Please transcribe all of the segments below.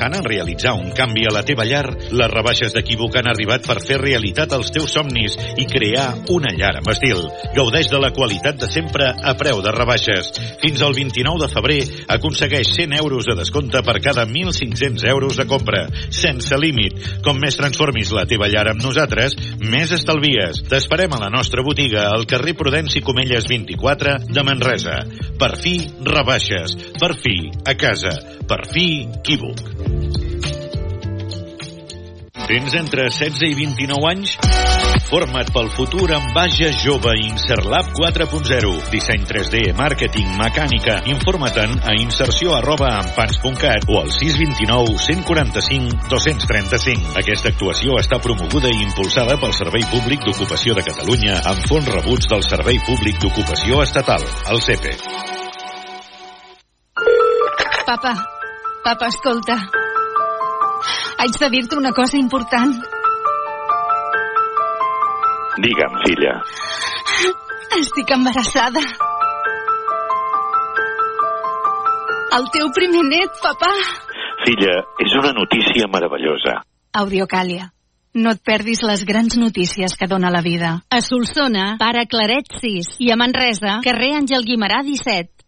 pensant en realitzar un canvi a la teva llar? Les rebaixes d'Equívoc han arribat per fer realitat els teus somnis i crear una llar amb estil. Gaudeix de la qualitat de sempre a preu de rebaixes. Fins al 29 de febrer aconsegueix 100 euros de descompte per cada 1.500 euros de compra, sense límit. Com més transformis la teva llar amb nosaltres, més estalvies. T'esperem a la nostra botiga al carrer Prudenci Comelles 24 de Manresa. Per fi, rebaixes. Per fi, a casa. Per fi, Equívoc. Tens entre 16 i 29 anys? Forma't pel futur amb Baja Jove Inserlab 4.0. Disseny 3D, màrqueting, mecànica. Informa't-en a inserció arroba ampans.cat o al 629 145 235. Aquesta actuació està promoguda i impulsada pel Servei Públic d'Ocupació de Catalunya amb fons rebuts del Servei Públic d'Ocupació Estatal, el CEPE. Papa, papa, escolta. Haig de dir-te una cosa important. Digue'm, filla. Estic embarassada. El teu primer net, papa. Filla, és una notícia meravellosa. Audiocàlia. No et perdis les grans notícies que dona la vida. A Solsona, pare Claret 6. I a Manresa, carrer Àngel Guimarà 17.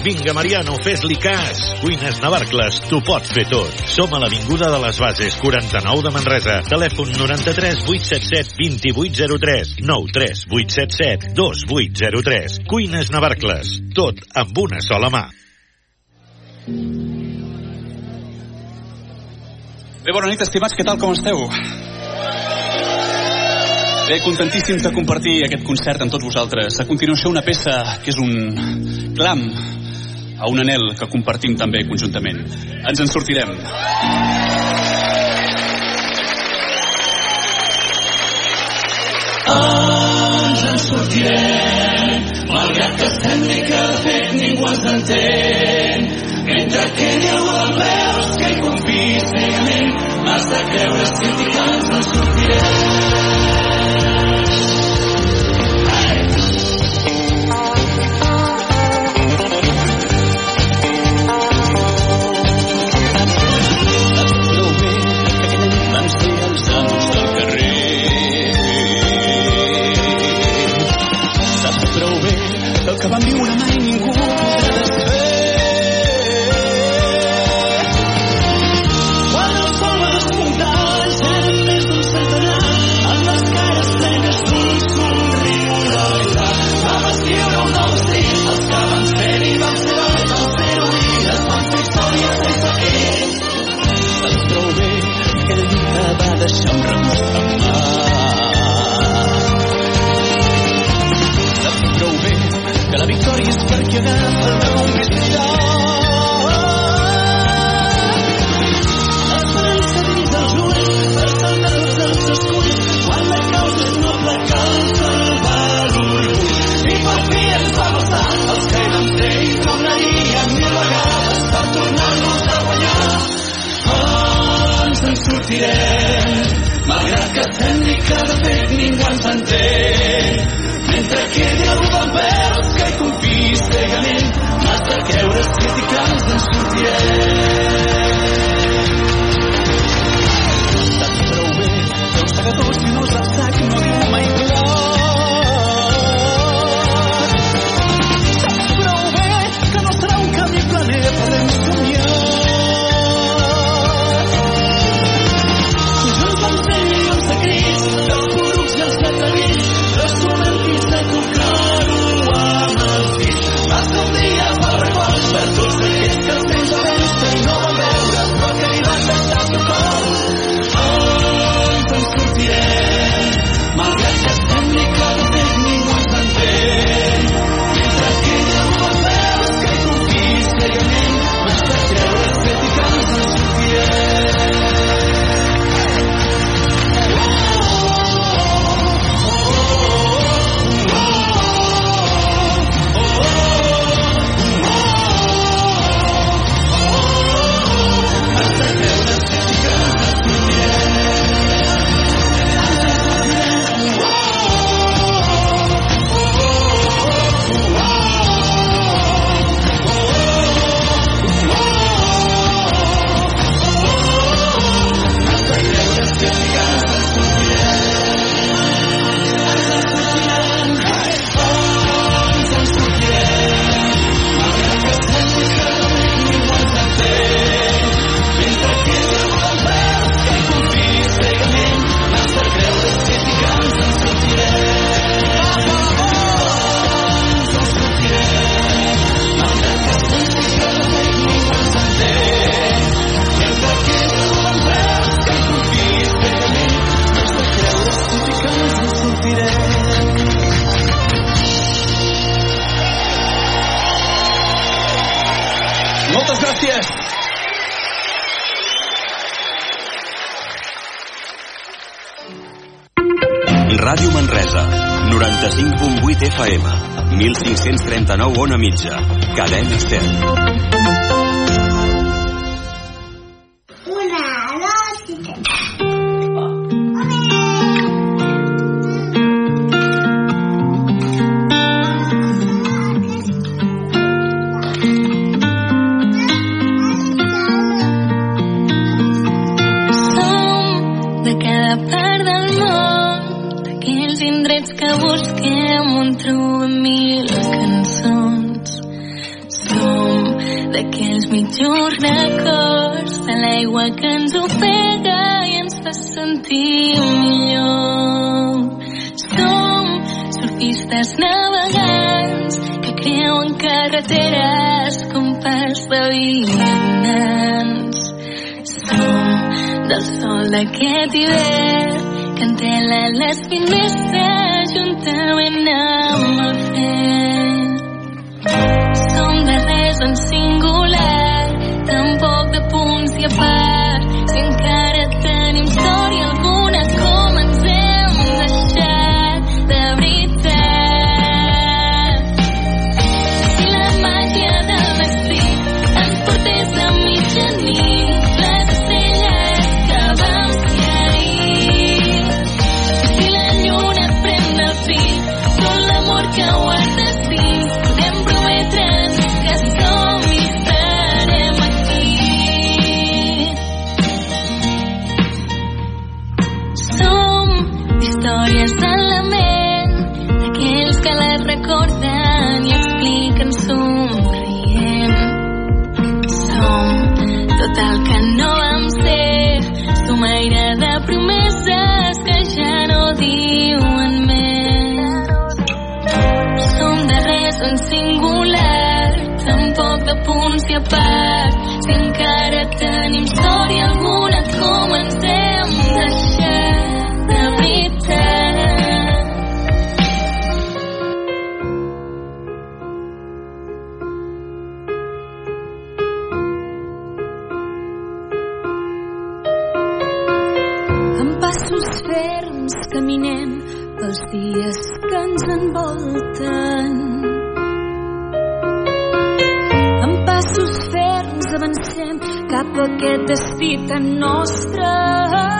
Vinga, Mariano, fes-li cas. Cuines Navarcles, t'ho pots fer tot. Som a l'Avinguda de les Bases, 49 de Manresa. Telèfon 93 877 2803 93 877 2803. Cuines Navarcles, tot amb una sola mà. Bé, bona nit, estimats, què tal, com esteu? Bé, contentíssims de compartir aquest concert amb tots vosaltres. A continuació, una peça que és un clam a un anel que compartim també conjuntament. Ens en sortirem. Ens en sortirem, malgrat que sembli que de fet ningú ens entén. Mentre quedi algú al veus que hi confiïs cegament, m'has de creure que ens en sortirem. En sortirem, malgrat que sembli que de fet ningú ens entén. 1539 on a mitja, cadena 100. Navegants que creuen carreteres com pas de vianants. Som del sol d'aquest hivern que entela les finestres juntament amb el fred. Som de res en singular, tampoc de punts i a part, si encara punts i a part, si encara tenim història alguna com ens hem deixat de veritat. Amb passos ferms caminem pels dies que ens envolten. Avancem cap a aquest destí tan nostre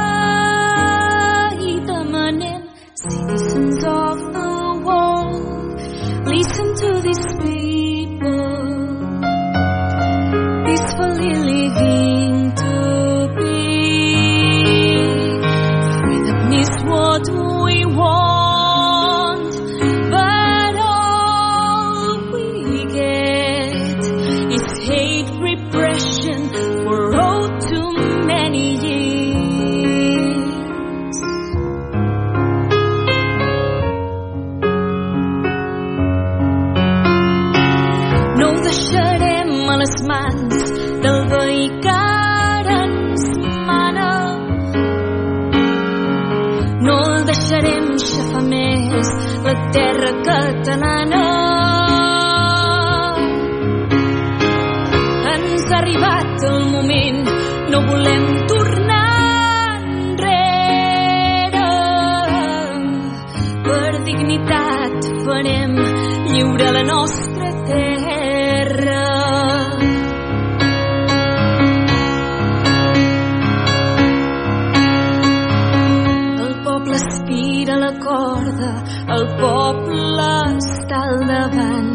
poble està al davant.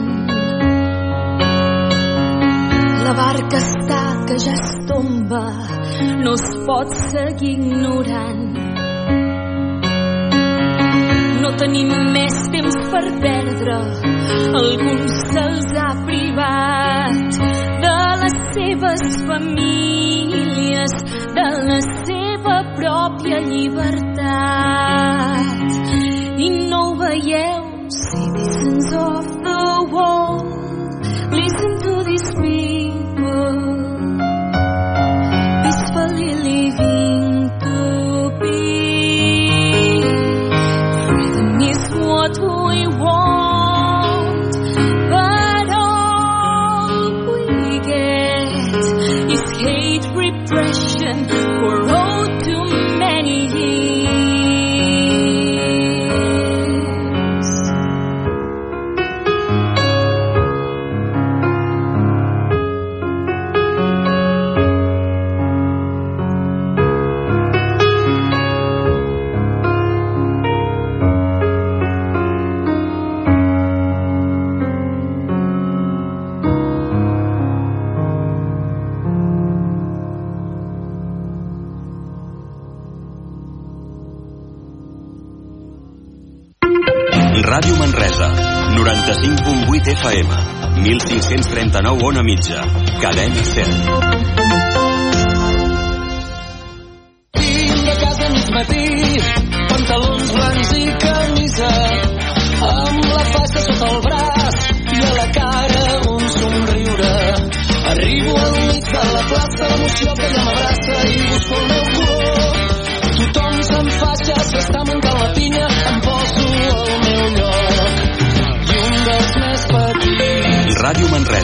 La barca està que ja es tomba, no es pot seguir ignorant. No tenim més temps per perdre, alguns se'ls ha privat de les seves famílies, de la seva pròpia llibertat. lean over, yell, citizens of the world. 95.8 FM, 1539 on a mitja, cadena 100. Vinc a casa mig matí, pantalons blancs i camisa, amb la faixa sota el braç i a la cara un somriure. Arribo al mig de la plaça, l'emoció que ja m'abraça i busco el meu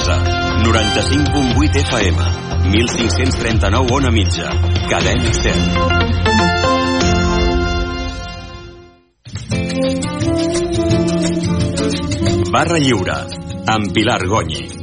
Manresa, 95.8 FM, 1539 on a mitja, cadena 100. Barra Lliure, amb Pilar Gonyi.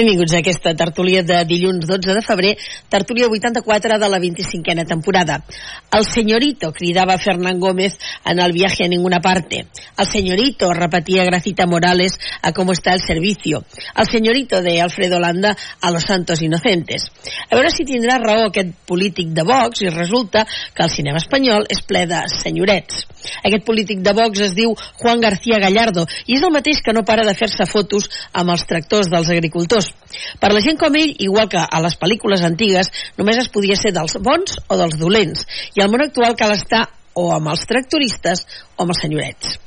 Benvinguts a aquesta tertúlia de dilluns 12 de febrer, tertúlia 84 de la 25a temporada. El señorito, cridava Fernán Gómez en el viaje a ninguna parte. El señorito, repetia Gracita Morales a cómo está el servicio. El señorito de Alfredo Landa a los santos inocentes. A veure si tindrà raó aquest polític de Vox i resulta que el cinema espanyol és ple de senyorets. Aquest polític de Vox es diu Juan García Gallardo i és el mateix que no para de fer-se fotos amb els tractors dels agricultors. Per la gent com ell, igual que a les pel·lícules antigues, només es podia ser dels bons o dels dolents. I al món actual cal estar o amb els tractoristes o amb els senyorets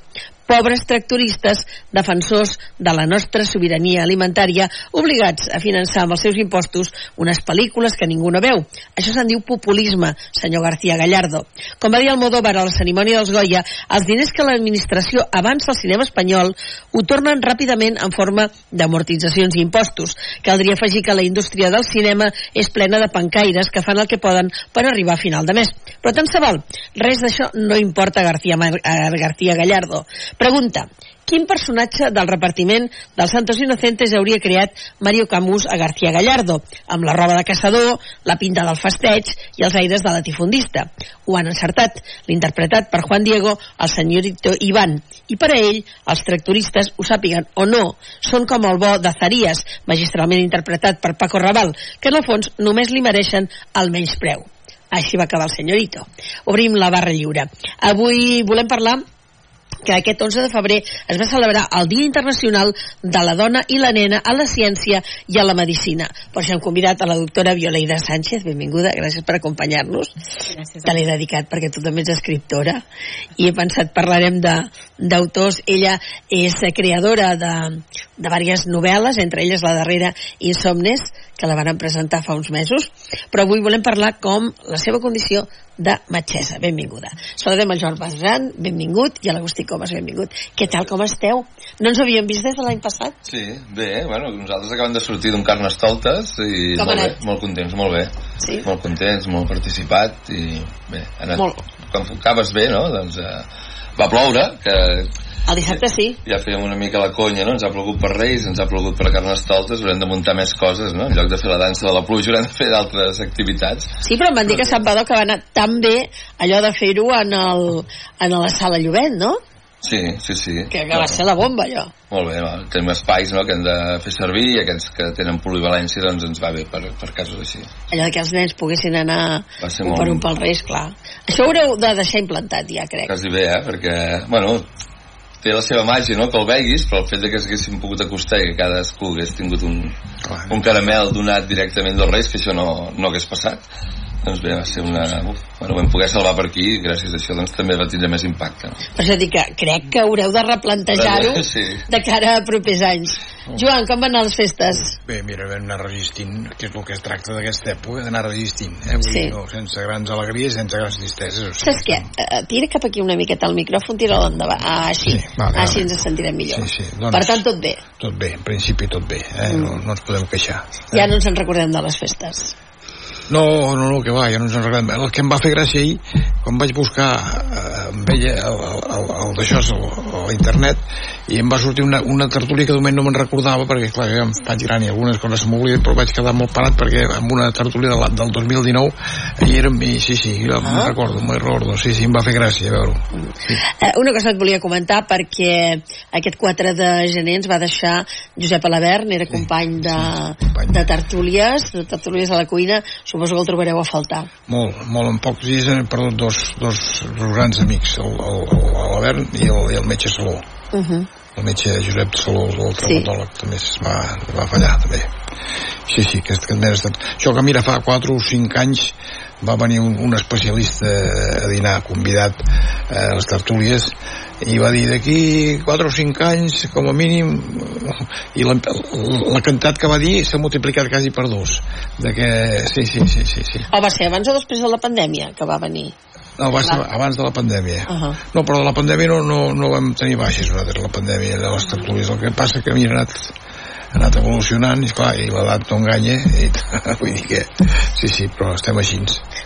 pobres tractoristes, defensors de la nostra sobirania alimentària, obligats a finançar amb els seus impostos unes pel·lícules que ningú no veu. Això se'n diu populisme, senyor García Gallardo. Com va dir Almodóvar a la cerimònia dels Goya, els diners que l'administració avança al cinema espanyol ho tornen ràpidament en forma d'amortitzacions i impostos. Caldria afegir que la indústria del cinema és plena de pancaires que fan el que poden per arribar a final de mes. Però tant se val, res d'això no importa a García, a García Gallardo. Pregunta, quin personatge del repartiment dels Santos Inocentes hauria creat Mario Camus a García Gallardo, amb la roba de caçador, la pinta del festeig i els aires de latifundista? Ho han encertat, l'interpretat per Juan Diego, el senyorito Iván, i per a ell, els tractoristes, ho sàpiguen o no, són com el bo de Zarías, magistralment interpretat per Paco Raval, que en el fons només li mereixen el menys preu. Així va acabar el senyorito. Obrim la barra lliure. Avui volem parlar que aquest 11 de febrer es va celebrar el Dia Internacional de la Dona i la Nena a la Ciència i a la Medicina. Per això hem convidat a la doctora Violeida Sánchez, benvinguda, gràcies per acompanyar-nos. Te l'he dedicat perquè tu també ets escriptora i he pensat parlarem de d'autors. Ella és creadora de, de diverses novel·les, entre elles la darrera Insomnes, que la van presentar fa uns mesos, però avui volem parlar com la seva condició de metgessa. Benvinguda. Saludem el Joan Basran, benvingut, i a l'Agustí Comas, benvingut. Què tal, com esteu? No ens havíem vist des de l'any passat? Sí, bé, bueno, nosaltres acabem de sortir d'un Carnestoltes i Com molt bé, molt contents, molt bé. Sí? Molt contents, molt participat i bé, ha anat, Molt. quan acabes bé, no? Doncs eh, va ploure, que El dissabte sí. ja fèiem una mica la conya, no? Ens ha plogut per Reis, ens ha plogut per Carnestoltes, haurem de muntar més coses, no? En lloc de fer la dansa de la pluja haurem de fer d'altres activitats. Sí, però em van dir que Sant Badó que va anar tan bé allò de fer-ho en, el, en la sala Llobet, no? Sí, sí, sí. Que, que va ser la bomba, allò. Molt bé, va, tenim espais no, que hem de fer servir i aquests que tenen polivalència doncs ens va bé per, per casos així. Allò que els nens poguessin anar un per un pel Reis, clar. Això ho haureu de deixar implantat ja, crec. quasi bé, eh? Perquè, bueno, té la seva màgia, no?, que el veguis, però el fet de que s'haguessin pogut acostar i que cadascú hagués tingut un, un caramel donat directament dels Reis, que això no, no hagués passat, doncs bé, va ser una... Uf, bueno, vam poder salvar per aquí i gràcies a això doncs, també va tindre més impacte. Per això dic que crec que haureu de replantejar-ho Sí. de cara a propers anys. Joan, com van anar les festes? Bé, mira, vam anar resistint, que és el que es tracta d'aquesta època, d'anar resistint, eh? Vull Sí. dir, no, sense grans alegries, sense grans tristeses. O sigui, Saps què? Eh, tira cap aquí una miqueta el micròfon, tira-lo endavant. Ah, així. vale, així vale. ens sentirem millor. Sí, sí, doncs- Per tant, tot bé. Tot bé, en principi tot bé, eh? Mm. No, no ens podem queixar. Ja no ens en recordem de les festes. No, no, no, que va, ja no ens en recordem. El que em va fer gràcia ahir, quan vaig buscar, eh, em veia el, el, el d'això a l'internet, i em va sortir una, una tertúlia que de moment no me'n recordava, perquè clar, ja em faig gran i algunes coses se m'obliden, però vaig quedar molt parat perquè amb una tertúlia de la, del 2019 hi érem, i sí, sí, jo me'n Ah. recordo, me'n recordo, sí, sí, em va fer gràcia veure-ho. Eh, una cosa que et volia comentar perquè aquest 4 de gener ens va deixar Josep Alabern, era company de, de tertúlies, de tertúlies a la cuina, suposo que el trobareu a faltar. Molt, molt, en pocs dies hem perdut dos, dos, dos grans amics, l'Albert i el, i el metge Saló. Uh -huh. el metge Josep Saló, el traumatòleg, sí. també es va, va fallar, també. Sí, sí, que, que també ha estat... Això que mira, fa 4 o 5 anys va venir un, un especialista a dinar, convidat eh, a les tertúlies, i va dir d'aquí 4 o 5 anys, com a mínim, i la, la quantitat que va dir s'ha multiplicat quasi per dos. De que, sí, sí, sí, sí, sí. O va ser abans o després de la pandèmia que va venir? No, va ser abans de la pandèmia. Uh -huh. No, però de la pandèmia no, no, no vam tenir baixes nosaltres, la pandèmia de les tertúlies. El que passa que havia anat, ha anat evolucionant i, clar, i l'edat no enganya i vull dir que sí, sí, però estem així.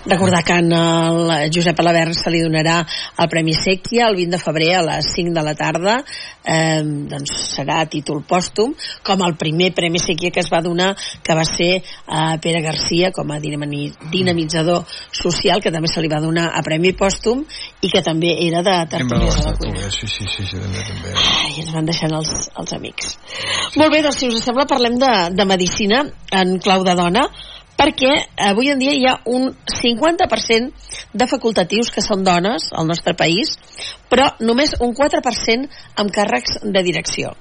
Recordar que en el Josep Alabern se li donarà el Premi Sèquia el 20 de febrer a les 5 de la tarda eh, doncs serà títol pòstum com el primer Premi Sèquia que es va donar que va ser a Pere Garcia com a dinami- dinamitzador social que també se li va donar a Premi Pòstum i que també era de tertúlies a la cuina sí, sí, sí, sí, també, també. i ens van deixant els, els amics. Molt bé, doncs si us sembla parlem de, de medicina en clau de dona perquè avui en dia hi ha un 50% de facultatius que són dones al nostre país, però només un 4% amb càrrecs de direcció.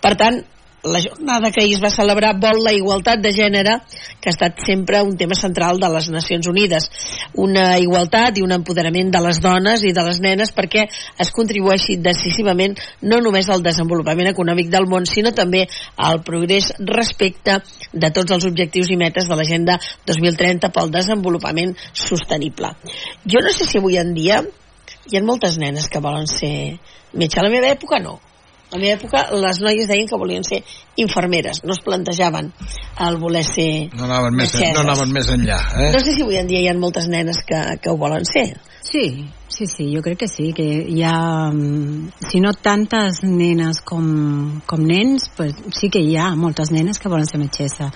Per tant, la jornada que ahir es va celebrar vol la igualtat de gènere, que ha estat sempre un tema central de les Nacions Unides. Una igualtat i un empoderament de les dones i de les nenes perquè es contribueixi decisivament no només al desenvolupament econòmic del món, sinó també al progrés respecte de tots els objectius i metes de l'Agenda 2030 pel desenvolupament sostenible. Jo no sé si avui en dia hi ha moltes nenes que volen ser metge. A la meva època no. A la meva època les noies deien que volien ser infermeres, no es plantejaven el voler ser No anaven més, metgesses. no anaven més enllà, eh? No sé si avui en dia hi ha moltes nenes que, que ho volen ser. Sí, sí, sí, jo crec que sí, que hi ha, mm, si no tantes nenes com, com nens, pues sí que hi ha moltes nenes que volen ser metgessa.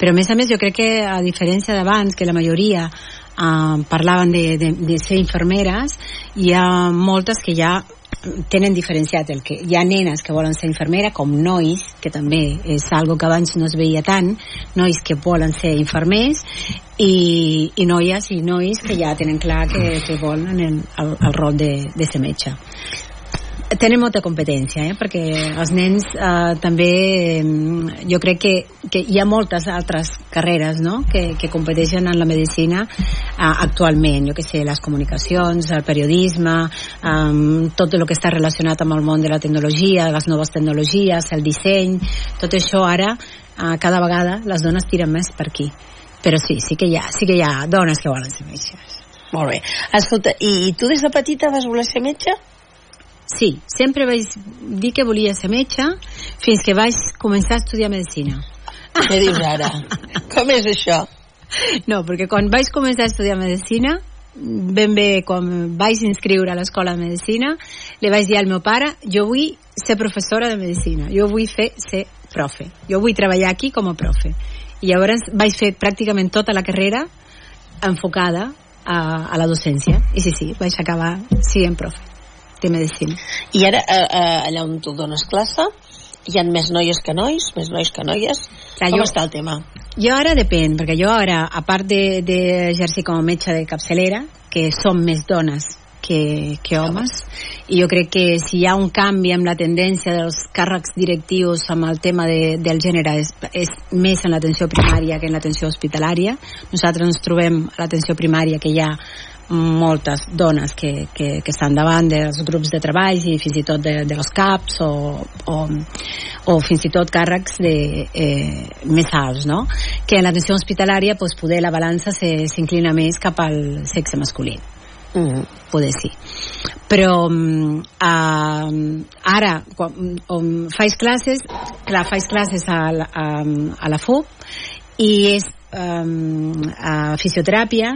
Però a més a més jo crec que a diferència d'abans, que la majoria uh, parlaven de, de, de ser infermeres, hi ha moltes que ja tenen diferenciat el que hi ha nenes que volen ser infermera com nois, que també és algo que abans no es veia tant nois que volen ser infermers i, i noies i nois que ja tenen clar que, que volen el, el, rol de, de ser metge tenen molta competència, eh? perquè els nens eh, també eh, jo crec que, que hi ha moltes altres carreres no? que, que competeixen en la medicina eh, actualment, jo que sé, les comunicacions, el periodisme, eh, tot el que està relacionat amb el món de la tecnologia, les noves tecnologies, el disseny, tot això ara, eh, cada vegada les dones tiren més per aquí. Però sí, sí que hi ha, sí que hi ha dones que volen ser metges. Molt bé. Escolta, i, tu des de petita vas voler ser metge? Sí, sempre vaig dir que volia ser metge fins que vaig començar a estudiar medicina. Què dius ara? Com és això? No, perquè quan vaig començar a estudiar medicina, ben bé quan vaig inscriure a l'escola de medicina, li vaig dir al meu pare, jo vull ser professora de medicina, jo vull fer ser profe, jo vull treballar aquí com a profe. I llavors vaig fer pràcticament tota la carrera enfocada a, a la docència. I sí, sí, vaig acabar sent profe de medicina. I ara, eh, eh, allà on tu dones classe, hi ha més noies que nois, més nois que noies? Clar, Com jo- està el tema? Jo ara depèn, perquè jo ara, a part d'exercir de, com a metge de capçalera, que som més dones que, que homes, i jo crec que si hi ha un canvi amb la tendència dels càrrecs directius amb el tema de, del gènere és, és més en l'atenció primària que en l'atenció hospitalària nosaltres ens trobem a l'atenció primària que hi ha moltes dones que, que, que estan davant dels grups de treball i fins i tot de, de los CAPs o, o, o fins i tot càrrecs de, eh, més alts, no? Que en l'atenció hospitalària pues, poder la balança s'inclina més cap al sexe masculí. Mm. Poder sí. Però uh, ara, quan um, faig classes, clar, faig classes a, a, a la FUP i és um, a fisioteràpia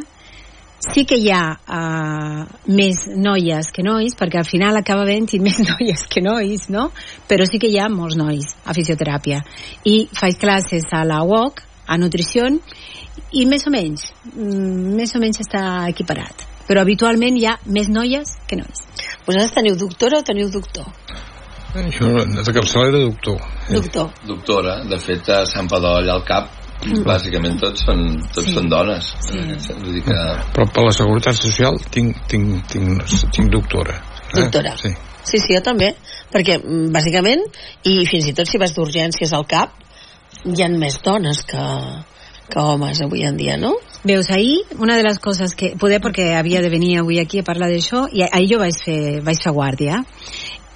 sí que hi ha uh, més noies que nois, perquè al final acaba havent-hi més noies que nois, no? Però sí que hi ha molts nois a fisioteràpia. I faig classes a la UOC, a nutrició, i més o menys, mm, més o menys està equiparat. Però habitualment hi ha més noies que nois. Vosaltres teniu doctora o teniu doctor? Això, de capçalera, doctor. Doctor. Doctora, de fet, a Sant Padó, allà al cap, bàsicament tots són, tots Sí. són dones. Sí. Vull dir que... Però per la Seguretat Social tinc, tinc, tinc, tinc doctora. Eh? Doctora. Sí. Sí, sí, jo també, perquè mm, bàsicament, i fins i tot si vas d'urgències al CAP, hi han més dones que, que homes avui en dia, no? Veus, ahir, una de les coses que... Poder perquè havia de venir avui aquí a parlar d'això, i ahir jo vaig fer, vaig fer guàrdia,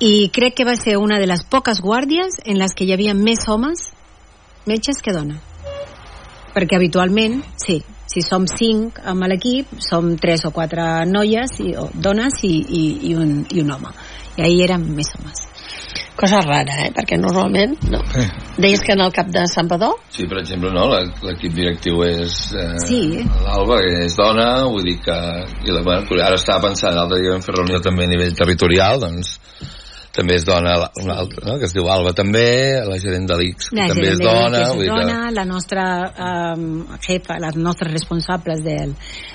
i crec que va ser una de les poques guàrdies en les que hi havia més homes metges que dona. Perquè habitualment, sí, si som cinc amb l'equip, som tres o quatre noies, i, o dones i, i, i, un, i un home. I ahir eren més homes. Cosa rara, eh? Perquè normalment, no. Sí. Deies que en el cap de Sant Padó? Sí, per exemple, no? La- l'equip directiu és... Eh, Sí. L'Alba és dona, vull dir que... I la, bueno, ara estava pensant, l'altre dia vam fer reunió també a nivell territorial, doncs també és dona una altra, no? que es diu Alba també, la gerent de l'X, que La també és dona, l'ICS vull és dir que... dona, la nostra um, jefa, les nostres responsables del,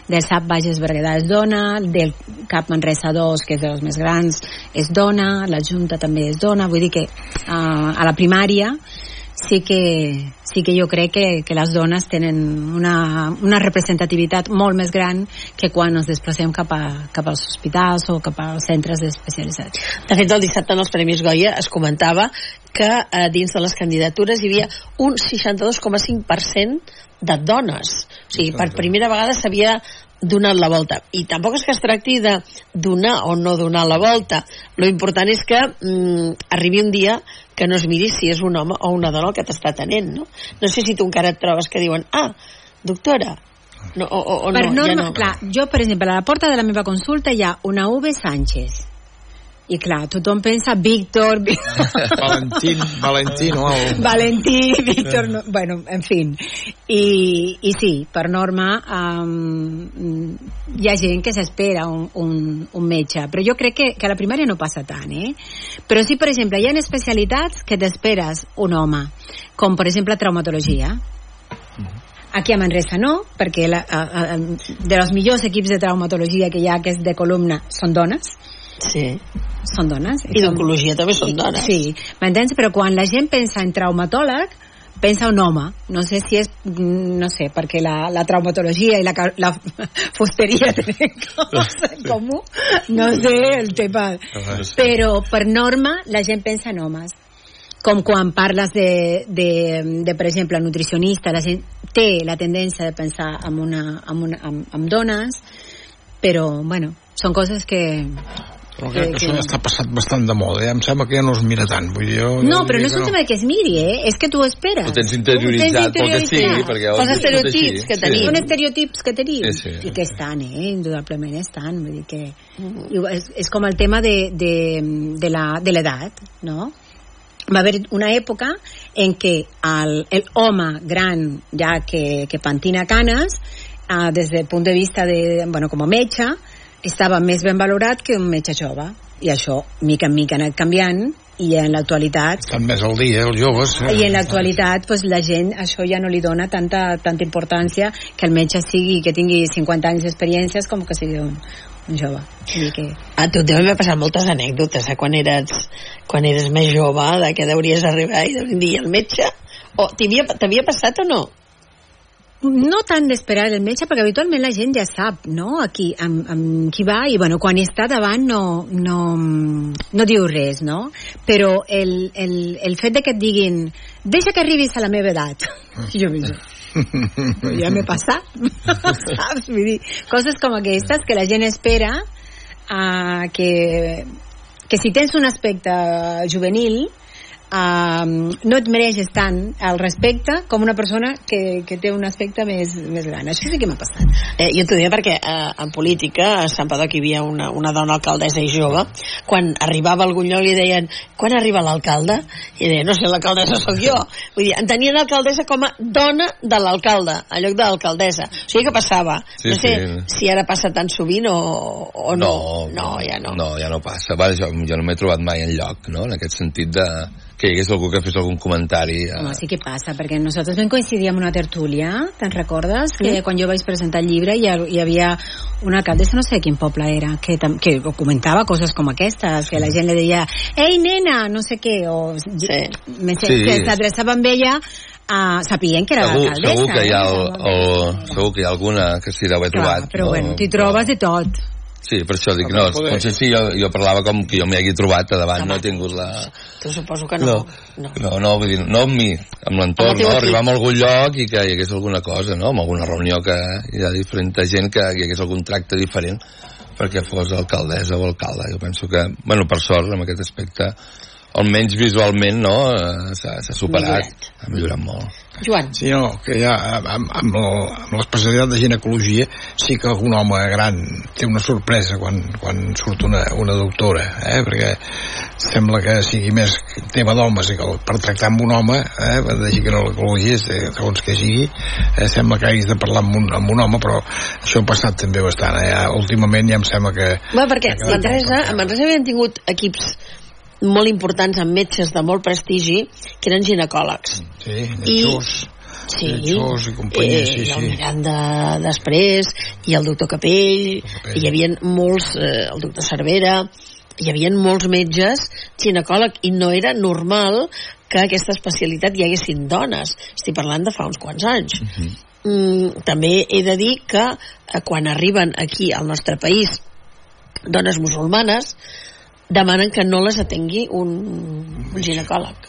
del SAP Bages Berguedà és dona, del CAP Manresa 2, que és dels més grans, és dona, la Junta també és dona, vull dir que uh, a la primària sí que, sí que jo crec que, que les dones tenen una, una representativitat molt més gran que quan ens desplacem cap, a, cap als hospitals o cap als centres especialitzats. De fet, el dissabte en els Premis Goya es comentava que eh, dins de les candidatures hi havia un 62,5% de dones. O sigui, per primera vegada s'havia donat la volta. I tampoc és que es tracti de donar o no donar la volta. Lo important és que mm, arribi un dia que no es miri si és un home o una dona el que t'està atenent, no? No sé si tu encara et trobes que diuen ah, doctora, no, o, o, o per no, norma, ja no. clar, jo, per exemple, a la porta de la meva consulta hi ha una V Sánchez. I clar, tothom pensa Víctor, Valentín, Valentín o. Valentí, Víctor, no, bueno, en fin. I, i sí, per norma um, hi ha gent que s'espera un, un, un metge, però jo crec que, que a la primària no passa tant, eh? Però sí, per exemple, hi ha especialitats que t'esperes un home, com per exemple traumatologia, Aquí a Manresa no, perquè la, a, a, de los millors equips de traumatologia que hi ha, que és de columna, són dones. Sí. Són dones. I d'oncologia també són dones. Sí, m'entens? Però quan la gent pensa en traumatòleg, pensa un home. No sé si és, mm, no sé, perquè la, la traumatologia i la, la fusteria tenen coses en comú. No sé el tema. Però per norma la gent pensa en homes com quan parles de, de, de per exemple, nutricionista, la gent té la tendència de pensar en, una, en, una, en, en dones, però, bueno, són coses que... Però crec que això ja està passat bastant de moda, eh? em sembla que ja no es mira tant. Vull dir, jo, No, però no és un que tema que es miri, eh? És que tu ho esperes. Ho tens interioritzat pel que sigui, perquè Els estereotips que sí. tenim. Són estereotips que tenim Sí, sí. i que estan, eh? indudablement estan vull dir que i és, és com el tema de, de, de la- de l'edat no? va haver una època en què el, el home gran ja que, que pentina canes eh, des del punt de vista de, bueno, com a metge estava més ben valorat que un metge jove i això mica en mica ha anat canviant i en l'actualitat estan més al dia, els joves. Eh? i en l'actualitat pues, la gent això ja no li dona tanta, tanta importància que el metge sigui que tingui 50 anys d'experiències com que sigui un, un jove. Vull que... A tu et deuen haver passat moltes anècdotes, eh? Quan eres, quan eres més jove, de que deuries arribar i deuries dir al metge. O t'havia t'havia passat o no? No tant d'esperar el metge, perquè habitualment la gent ja sap, no?, aquí, amb, amb qui va, i bueno, quan està davant no, no, no diu res, no? Però el, el, el fet de que et diguin deixa que arribis a la meva edat, jo dit, ja m'he passat, saps? Vull dir, coses com aquestes que la gent espera uh, que, que si tens un aspecte juvenil um, no et mereixes tant el respecte com una persona que, que té un aspecte més, més gran. Això sí que m'ha passat. Eh, jo t'ho deia perquè eh, en política a Sant Padó hi havia una, una dona alcaldessa i jove quan arribava a algun lloc li deien quan arriba l'alcalde? i deia no sé, l'alcaldessa sóc jo vull dir, en tenien l'alcaldessa com a dona de l'alcalde en lloc de l'alcaldessa o sigui que passava Sí, no sé sí. si ara passa tan sovint o, o no no, ja no. No, ja no passa. Va, jo, jo no m'he trobat mai en lloc, no?, en aquest sentit de que hi hagués algú que fes algun comentari. Eh, Home, sí que passa, perquè nosaltres vam coincidir en una tertúlia, te'n recordes? Que Mm. quan jo vaig presentar el llibre hi, ha, hi havia una alcaldessa, no sé de quin poble era, que, tam- que comentava coses com aquestes, que la gent li deia ei nena, no sé què, o sí. Sí. que s'adreçava amb ella uh, sapient que era segur, l'alcaldessa. segur que hi ha, eh? el, el, segur que hi ha alguna que s'hi deu haver Clar, trobat. però no? bueno, t'hi trobes de tot. Sí, per això dic, no, potser sí, jo, jo parlava com que jo m'hi hagi trobat a davant, no he tingut la... tu suposo que no, No, no, no, vull dir, no amb mi, amb l'entorn, Amb no? Arribar a algun lloc i que hi hagués alguna cosa, no? En alguna reunió que hi ha diferent gent que hi hagués algun tracte diferent perquè fos alcaldessa o alcalde. Jo penso que, bueno, per sort, en aquest aspecte, almenys visualment, no?, eh, s'ha superat, ha millorat molt. Joan. Sí, no, que ja amb, amb, el- amb l'especialitat de ginecologia sí que algun home gran té una sorpresa quan, quan surt una, una doctora, eh? perquè sembla que sigui més tema d'homes i que per tractar amb un home, eh? de ginecologia, eh, segons que sigui, eh? sembla que hagis de parlar amb un, amb un home, però això ha passat també bastant. Eh? Ja, últimament ja em sembla que... Bé, perquè que a Manresa, a Manresa havien tingut equips molt importants amb metges de molt prestigi que eren ginecòlegs. Sí, I- Lletjós, sí, Lletjós i companyia, sí, i el sí. Miranda després i el doctor Capell, i hi havia molts eh, el doctor Cervera hi havia molts metges ginecòleg i no era normal que aquesta especialitat hi haguessin dones. Estic parlant de fa uns quants anys. Mm, també he de dir que eh, quan arriben aquí al nostre país dones musulmanes demanen que no les atengui un, un ginecòleg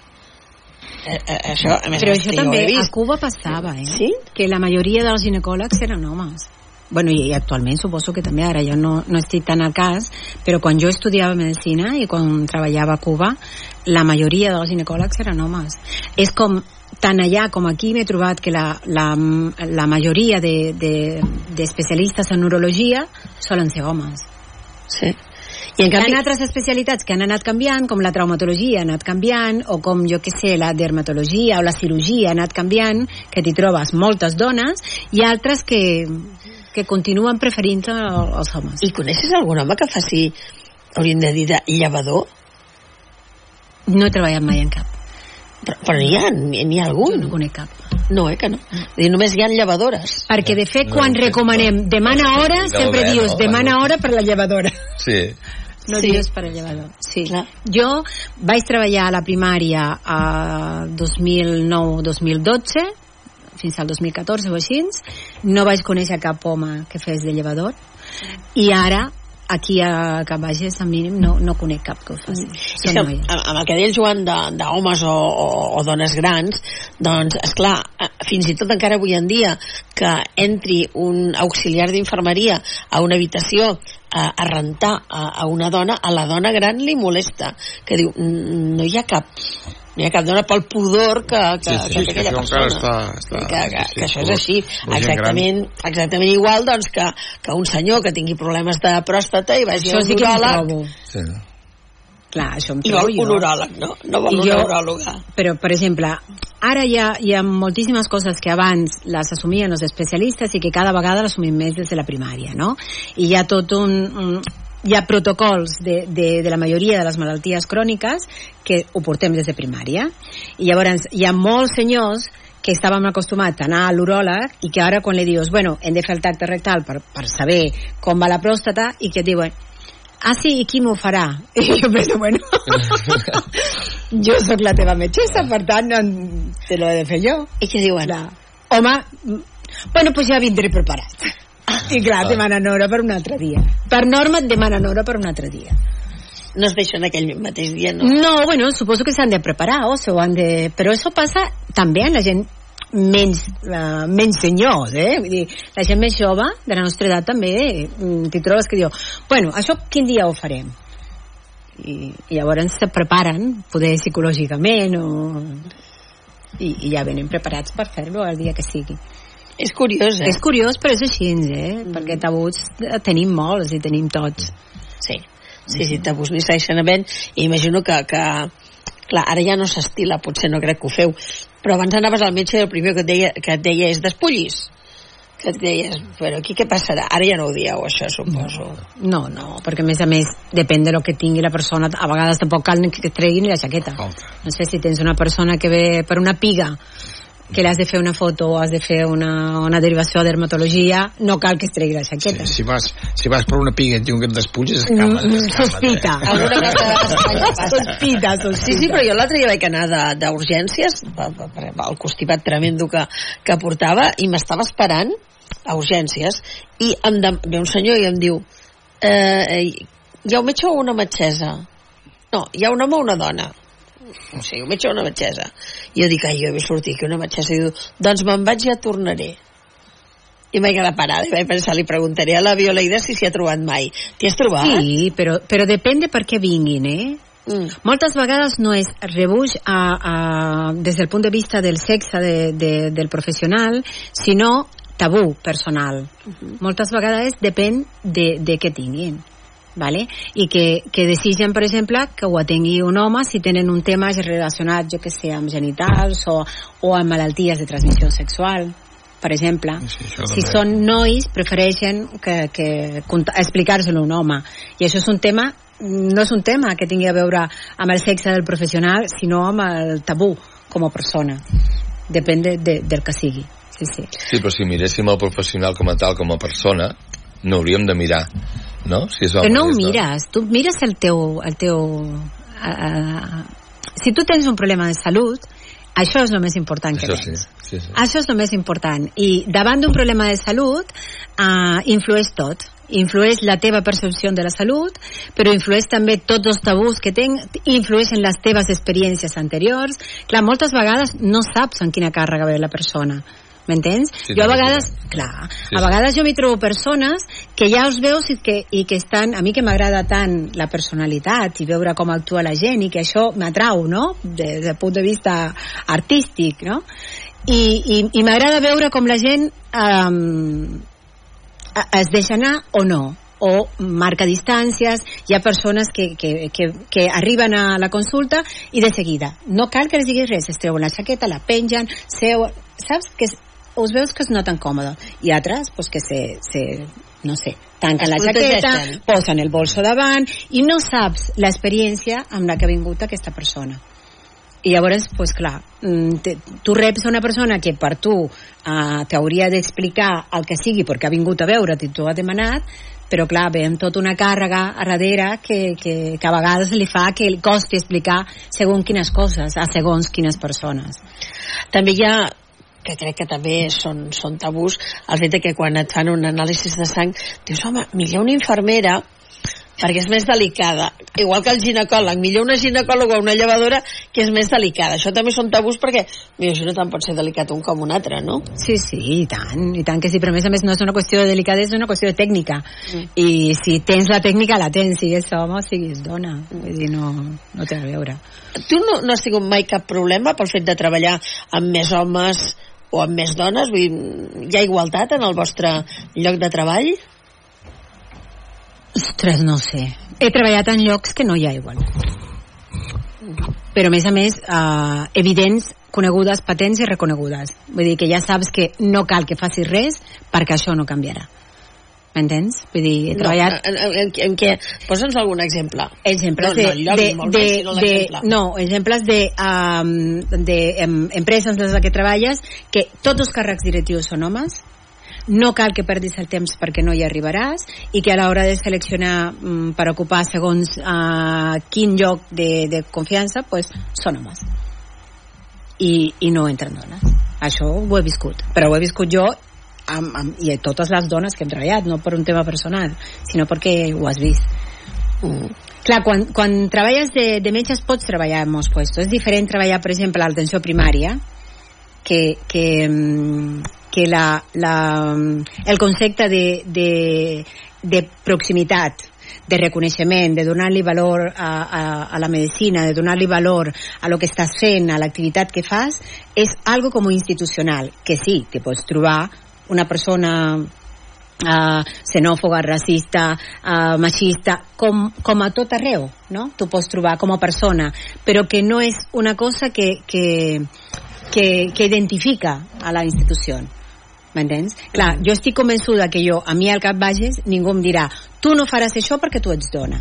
eh, eh, això, a més, Però això també a. Cuba passava, eh? Sí? Que la majoria dels ginecòlegs eren homes. Bueno, i actualment suposo que també ara jo no, no estic tan al cas, però quan jo estudiava medicina i quan treballava a Cuba, la majoria dels ginecòlegs eren homes. És com tant allà com aquí m'he trobat que la, la, la majoria de, de, de especialistes en neurologia solen ser homes. Sí. I en Hi canvi... ha altres especialitats que han anat canviant, com la traumatologia ha anat canviant, o com, jo que sé, la dermatologia o la cirurgia ha anat canviant, que t'hi trobes moltes dones, i altres que, que continuen preferint el- els homes. I coneixes algun home que faci, hauríem de dir, de llevador? No he treballat mai en cap. Però, però n'hi ha, n'hi ha algun? Jo no conec cap. No, eh, que no. Vull dir, només hi ha llevadores. Perquè, de fet, quan recomanem demana hora, sempre haver, dius no? demana hora per la llevadora. Sí, No Sí. dius per al llevador. Sí. Jo vaig treballar a la primària a 2009-2012, fins al 2014 o així. No vaig conèixer cap home que fes de llevador. I ara, aquí a Cap Bages, a mínim, no, no conec cap que ho faci. És Són que, amb, amb el que deia el Joan de- d'homes o, o, o dones grans, doncs, és clar, fins i tot encara avui en dia que entri un auxiliar d'infermeria a una habitació a, a rentar a, a una dona, a la dona gran li molesta, que diu, "Mm, no hi ha cap no hi ha cap dona pel pudor que, que, Sí, sí, que sí, té que aquella això encara persona. està- està- que, que, sí, sí, que això és així. Exactament, exactament igual doncs, que, que un senyor que tingui problemes de pròstata i vagi Això a sí un que uròleg sí. Clar, això em i trobo vol jo. un uròleg, no? No vol I una uròloga. Però, per exemple, ara hi ha, hi ha moltíssimes coses que abans les assumien els especialistes i que cada vegada les assumim més des de la primària, no? I hi ha tot un... un hi ha protocols de, de, de la majoria de les malalties cròniques que ho portem des de primària. I llavors hi ha molts senyors que estàvem acostumats a anar a l'uròleg i que ara quan li dius, bueno, hem de fer el tacte rectal per, per saber com va la pròstata i que et diuen, ah sí, i qui m'ho farà? I jo penso, bueno, jo sóc la teva metgessa, per tant, no, te lo he de fer jo. I què diuen? Clar. Home, mm, bueno, pues ja vindré preparat. I clar, Ah. demanen hora per un altre dia. Per norma et demanen hora per un altre dia. No es deixen aquell mateix dia, no? No, bueno, suposo que s'han de preparar o se han de... Però això passa també a la gent menys, uh, menys senyors, eh? Vull dir, la gent més jove, de la nostra edat també, mm, t'hi trobes que diu, bueno, això quin dia ho farem? I, i llavors se preparen, poder psicològicament o... I, i ja venen preparats per fer-lo el dia que sigui. És curiós, eh? És curiós, però és així, eh? Mm. Perquè tabuts tenim molts i tenim tots. Sí, sí, sí, tabús n'hi segueixen havent i imagino que, que clar, ara ja no s'estila, potser no crec que ho feu però abans anaves al metge i el primer que et deia, que et deia és despullis que et deies, però aquí què passarà? Ara ja no ho dieu, això, suposo. No, no, perquè a més a més depèn de lo que tingui la persona. A vegades tampoc cal que et treguin la jaqueta. No sé si tens una persona que ve per una piga que l'has de fer una foto o has de fer una, una derivació a dermatologia, no cal que es tregui la jaqueta. Si vas, si vas per una piga i diuen que et despulles, escama, Mm, mm, escama, sospita. Alguna cosa passa. Sospita, sospita. Sí, sí, però jo l'altre dia vaig anar de- d'urgències, el constipat tremendo que, que portava, i m'estava esperant a urgències, i em de, ve un senyor i em diu eh, hi ha un metge o una metgessa? No, hi ha un home o una dona? O sigui, un metge o una metgessa? I jo dic, ai, jo he vist sortir aquí una metgessa i diu, doncs me'n vaig i ja tornaré. I m'he quedat parada i vaig pensar, li preguntaré a la Violaida si s'hi ha trobat mai. T'hi has trobat? Sí, però, però depèn de per què vinguin, eh? Mm. Moltes vegades no és rebuig a, a, des del punt de vista del sexe de, de, del professional, sinó tabú personal. Moltes vegades depèn de, de què tinguin. Vale? i que, que desitgen, per exemple, que ho atengui un home si tenen un tema relacionat, jo que sé, amb genitals o, o amb malalties de transmissió sexual, per exemple. això si són nois, prefereixen que, que explicar-se-lo a un home. I això és un tema no és un tema que tingui a veure amb el sexe del professional, sinó amb el tabú com a persona. Depèn de, de, del que sigui. Sí, sí. Sí, però si miréssim el professional com a tal, com a persona, no hauríem de mirar, no? Si és Però home no ho dona. mires, tu mires el teu... El teu uh, si tu tens un problema de salut, això és el més important que Això tens. sí, sí, sí. Això és el més important. I davant d'un problema de salut, uh, influeix tot. Influeix la teva percepció de la salut, però influeix també tots els tabús que tenc, influeixen les teves experiències anteriors. Clar, moltes vegades no saps en quina càrrega ve la persona. M'entens? Sí, jo a vegades, clar, Sí, a sí. vegades jo m'hi trobo persones que ja els veus i que, i que estan, a mi que m'agrada tant la personalitat i veure com actua la gent i que això m'atrau, no? Des del punt de vista artístic, no? I, i, i m'agrada veure com la gent um, es deixa anar o no o marca distàncies, hi ha persones que, que, que, que arriben a la consulta i de seguida, no cal que els diguis res, es treuen la jaqueta, la pengen, seu, saps? Que us veus que es noten còmodes i altres pues, que se, se no sé, tanquen la jaqueta posen el bolso davant i no saps l'experiència amb la que ha vingut aquesta persona. I llavors, pues clar, mm, te, tu reps una persona que per tu uh, t'hauria d'explicar el que sigui perquè ha vingut a veure't i t'ho ha demanat, però clar, ve amb tota una càrrega a darrere que, que, que a vegades li fa que li costi explicar segons quines coses a segons quines persones. també hi ha que crec que també són, són tabús el fet que quan et fan un anàlisi de sang dius, home, millor una infermera perquè és més delicada igual que el ginecòleg, millor una ginecòloga o una llevadora que és més delicada això també són tabús perquè m'imagino tant pot ser delicat un com un altre, no? Sí, sí, i tant, i tant que sí, però a més a més no és una qüestió de delicadesa, és una qüestió de tècnica. Mm. I si tens la tècnica, la tens, sigues home o siguis dona. Vull dir, no, no té a veure. tu no, no has tingut mai cap problema pel fet de treballar amb més homes o amb més dones? Vull dir, hi ha igualtat en el vostre lloc de treball? Ostres, no sé. He treballat en llocs que no hi ha igual. Però, a més a més, eh, evidents, conegudes, patents i reconegudes. Vull dir que ja saps que no cal que facis res perquè això no canviarà. M'entens? Vull dir, he treballat... No, en, en, en, què? Posa'ns algun exemple. Exemples no, de, no, de, de, de, l'exemple. no, exemples de, um, de em, empreses en les que treballes que tots els càrrecs directius són homes no cal que perdis el temps perquè no hi arribaràs i que a l'hora de seleccionar mm, per ocupar segons uh, quin lloc de, de confiança pues, són homes i, i no entren dones això ho he viscut però ho he viscut jo amb, amb, i a totes les dones que hem treballat, no per un tema personal, sinó perquè ho has vist. Mm. Clar, quan, quan treballes de, de metges pots treballar en molts puestos. És diferent treballar, per exemple, a l'atenció primària, que, que, mm, que la, la, el concepte de, de, de proximitat de reconeixement, de donar-li valor a, a, a la medicina, de donar-li valor a lo que estàs fent, a l'activitat que fas, és algo com institucional, que sí, te pots trobar una persona uh, xenòfoba, racista, uh, machista, com, com a tot arreu, no? Tu pots trobar com a persona, però que no és una cosa que, que, que, que identifica a la institució. M'entens? Clar, jo estic convençuda que jo, a mi al cap vages, ningú em dirà tu no faràs això perquè tu ets dona.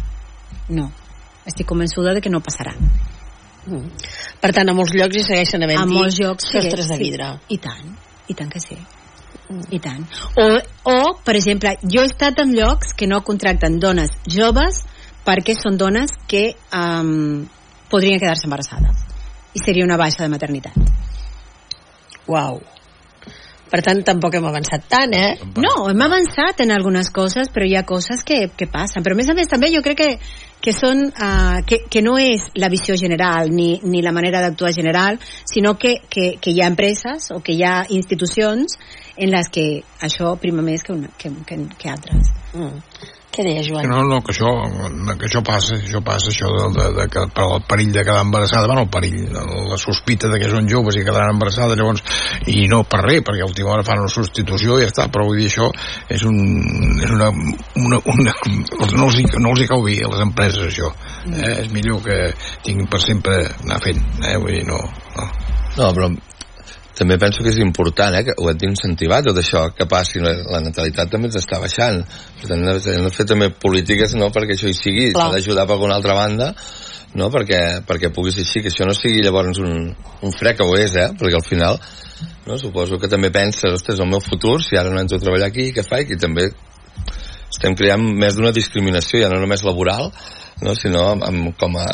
No. Estic convençuda de que no passarà. Mm. Per tant, a molts llocs hi segueixen havent a molts llocs sostres de sí. vidre. I tant, i tant que sí. I tant. O, o, per exemple, jo he estat en llocs que no contracten dones joves perquè són dones que um, podrien quedar-se embarassades. I seria una baixa de maternitat. Uau. Per tant, tampoc hem avançat tant, eh? No, hem avançat en algunes coses, però hi ha coses que, que passen. Però a més a més també jo crec que, que són uh, que, que no és la visió general ni, ni la manera d'actuar general, sinó que, que, que hi ha empreses o que hi ha institucions en les que això prima més que, una, que, que, que altres. Mm. Què deia, Joan? No, no, que això, que això passa, això passa, això de, de, de, que per el perill de quedar embarassada, bueno, el perill, la sospita de que són joves i quedaran embarassades, llavors, i no per res, perquè a última hora fan una substitució i ja està, però vull dir, això és, un, és una, una, una no, els, hi- no els hi cau bé a les empreses, això. Eh? És millor que tinguin per sempre anar fent, eh? Vull dir, no, no. No, però també penso que és important, eh, que ho hem d'incentivar tot això, que passi, la, la natalitat també ens està baixant, per tant hem de- fer també polítiques no perquè això hi sigui, s'ha d'ajudar per alguna altra banda, no? perquè, perquè pugui ser així, que això no sigui llavors un, un fre que ho és, eh? perquè al final no? suposo que també penses, ostres, el meu futur, si ara no entro a treballar aquí, què faig? I també estem creant més d'una discriminació, ja no només laboral, no? sinó amb, amb, com, a,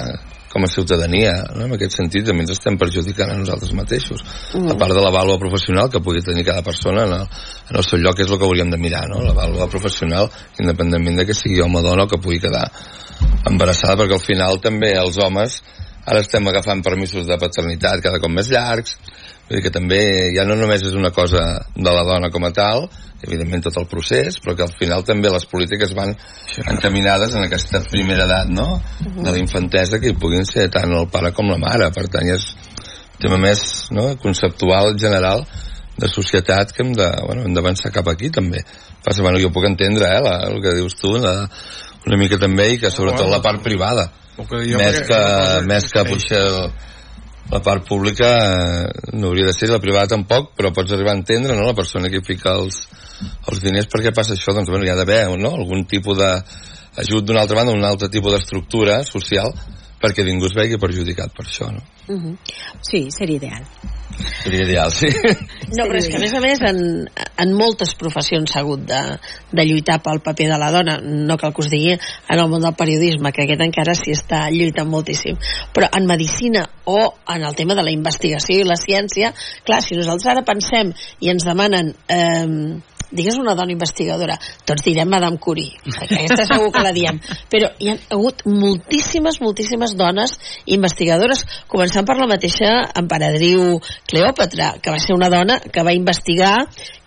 com a ciutadania, no? en aquest sentit també ens estem perjudicant a nosaltres mateixos, Mm. a part de la vàlua professional que pugui tenir cada persona en el, en el seu lloc, és el que hauríem de mirar, no? la vàlua professional, independentment de que sigui home o dona o que pugui quedar embarassada, perquè al final també els homes ara estem agafant permisos de paternitat cada cop més llargs, vull dir que també ja no només és una cosa de la dona com a tal, evidentment tot el procés, però que al final també les polítiques van encaminades en aquesta primera edat, no?, de la infantesa, que hi puguin ser tant el pare com la mare, per tant ja és un tema més no, conceptual, general, de societat que hem de, bueno, hem d'avançar cap aquí també. Passa, bueno, jo puc entendre eh, la, el que dius tu, la, una mica també, i que sobretot la part privada, més que, més que potser la part pública eh, no hauria de ser, la privada tampoc, però pots arribar a entendre, no?, la persona que fica els, els diners, per què passa això? Doncs, bueno, hi ha d'haver, no?, algun tipus d'ajut d'una altra banda, un altre tipus d'estructura social, perquè ningú es vegi perjudicat per això, no? Uh -huh. Sí, seria ideal. Seria ideal, sí. No, però és que a més a més en, en moltes professions s'ha hagut de, de lluitar pel paper de la dona, no cal que us digui en el món del periodisme, que aquest encara s'hi està lluitant moltíssim, però en medicina o en el tema de la investigació i la ciència, clar, si nosaltres ara pensem i ens demanen eh, digues una dona investigadora, tots direm Madame Curie, aquesta segur que la diem, però hi ha hagut moltíssimes, moltíssimes dones investigadores, començant per la mateixa emperadriu Cleòpatra, que va ser una dona que va investigar,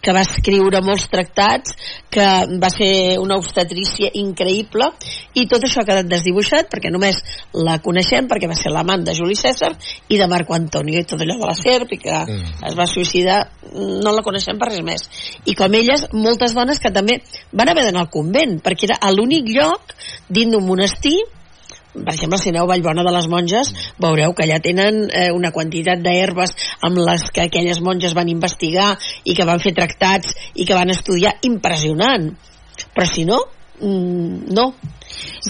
que va escriure molts tractats, que va ser una obstetrícia increïble, i tot això ha quedat desdibuixat perquè només la coneixem perquè va ser l'amant de Juli César i de Marco Antonio, i tot allò de la serp, i que es va suïcidar, no la coneixem per res més. I com elles, moltes dones que també van haver d'anar al convent, perquè era l'únic lloc dins d'un monestir per exemple, si aneu a Vallbona de les Monges, veureu que allà tenen eh, una quantitat d'herbes amb les que aquelles monges van investigar i que van fer tractats i que van estudiar impressionant. Però si no, mm, no.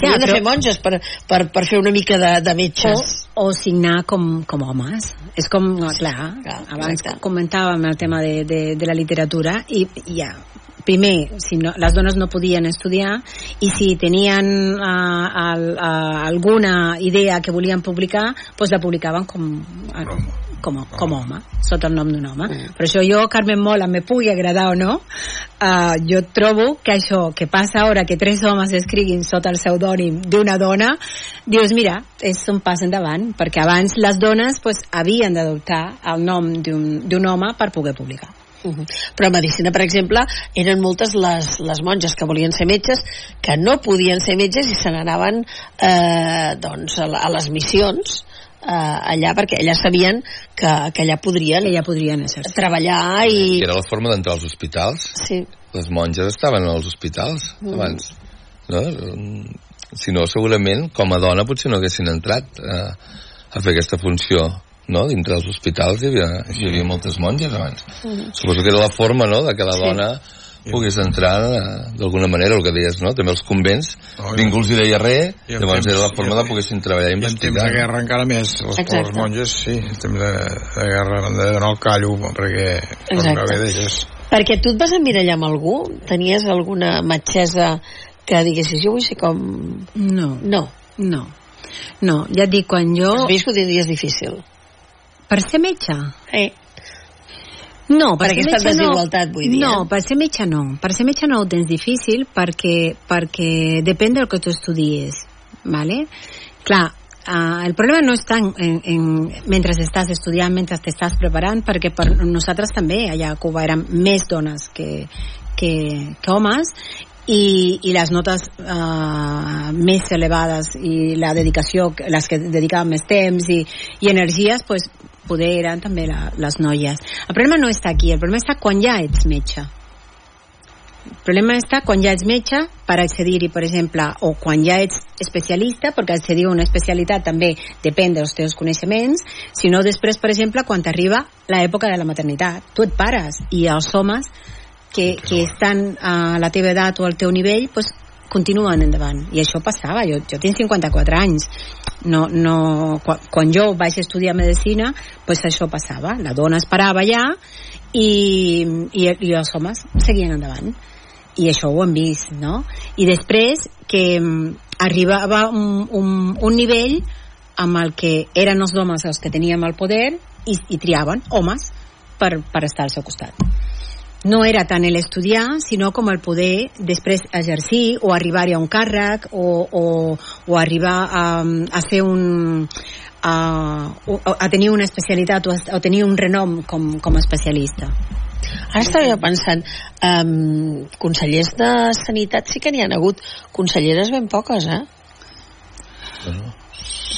Ja, Ja, de però- fer monges per, per, per fer una mica de, de metges. O, o signar com, com homes. És com, no, clar, Clar, abans exacte. comentàvem el tema de, de, de la literatura i i ja, primer, si no, les dones no podien estudiar i si tenien uh, al, uh, alguna idea que volien publicar, doncs la publicaven com, uh, com, a, com a home, sota el nom d'un home. Mm. Per això jo, Carmen Mola, me pugui agradar o no, uh, jo trobo que això que passa ara que tres homes escriguin sota el pseudònim d'una dona, dius, mira, és un pas endavant, perquè abans les dones pues, havien d'adoptar el nom d'un home per poder publicar. Uh -huh. Però a medicina, per exemple, eren moltes les, les monges que volien ser metges, que no podien ser metges i se n'anaven eh, doncs, a, a les missions eh, allà perquè elles sabien que, que allà podrien, que allà podrien treballar i... Era la forma d'entrar als hospitals. Sí. Les monges estaven als hospitals Mm. abans. No? Si no, segurament, com a dona, potser no haguessin entrat eh, a fer aquesta funció no? dintre dels hospitals hi havia, hi havia moltes monges abans Mm. suposo que era la forma no? de que la Sí. dona pogués entrar eh, d'alguna manera, el que deies, no? també els convents Oh, i- ningú els hi deia res i llavors temps- era la forma de poguessin treballar i I en temps investigar de guerra encara més, les Exacte. pobres monges, sí, en temps de, de guerra han de donar el callo perquè Exacte. d'elles. Perquè tu et vas emmirallar amb algú? Tenies alguna metgessa que diguessis, jo vull ser com... No. No. No. No, ja et dic, quan jo... Has vist que ho tindries difícil. Per ser metge? Eh. No, Per ser aquesta desigualtat, no. vull dir, No, eh? per ser metge no. Per ser metge no ho tens difícil perquè, perquè depèn del que tu estudies, ¿vale? Clar, uh, el problema no està en, en, en, mentre estàs estudiant, mentre t'estàs preparant, perquè per nosaltres també allà a Cuba eren més dones que, que, que homes, i, i les notes uh, més elevades i la dedicació, les que dedicaven més temps i, i energies, pues, poder eren també la, les noies. El problema no està aquí, el problema està quan ja ets metge. El problema està quan ja ets metge per accedir-hi, per exemple, o quan ja ets especialista, perquè accedir a una especialitat també depèn dels teus coneixements, sinó després, per exemple, quan t'arriba l'època de la maternitat. Tu et pares i els homes que, que estan a la teva edat o al teu nivell, pues, continuen endavant. I això passava. Jo, jo tinc 54 anys. No, no, quan, quan jo vaig estudiar medicina, pues això passava. La dona esperava allà i, i, i els homes seguien endavant. I això ho hem vist, no? I després que mm, arribava un, un, un nivell amb el que eren els homes els que teníem el poder i, i triaven homes per, per estar al seu costat no era tant l'estudiar, sinó com el poder després exercir o arribar a un càrrec o, o, o arribar a, a fer un a, a tenir una especialitat o a, tenir un renom com, com a especialista. Ara estava jo pensant, um, consellers de sanitat sí que n'hi ha hagut, conselleres ben poques, eh?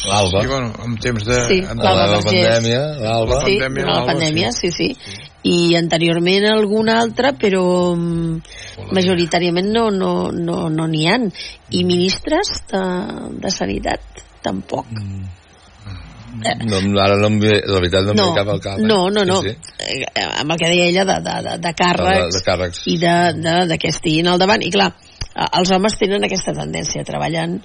L'Alba. Sí, bueno, en temps de... Sí, en, l'Alba la Vergés. pandèmia, l'Alba. Sí, la l'Alba, pandèmia, sí, sí. I anteriorment alguna altra, però mm, majoritàriament no no no no n'hi han. I ministres de, de sanitat, tampoc. No, ara no em ve, de veritat no em No, ve cap al cap. eh? no, no, no. Sí, sí. Eh, amb el que deia ella de, de, de, de càrrecs, De- de càrrecs. i de, de, de que estiguin al davant. I clar, eh, els homes tenen aquesta tendència, treballant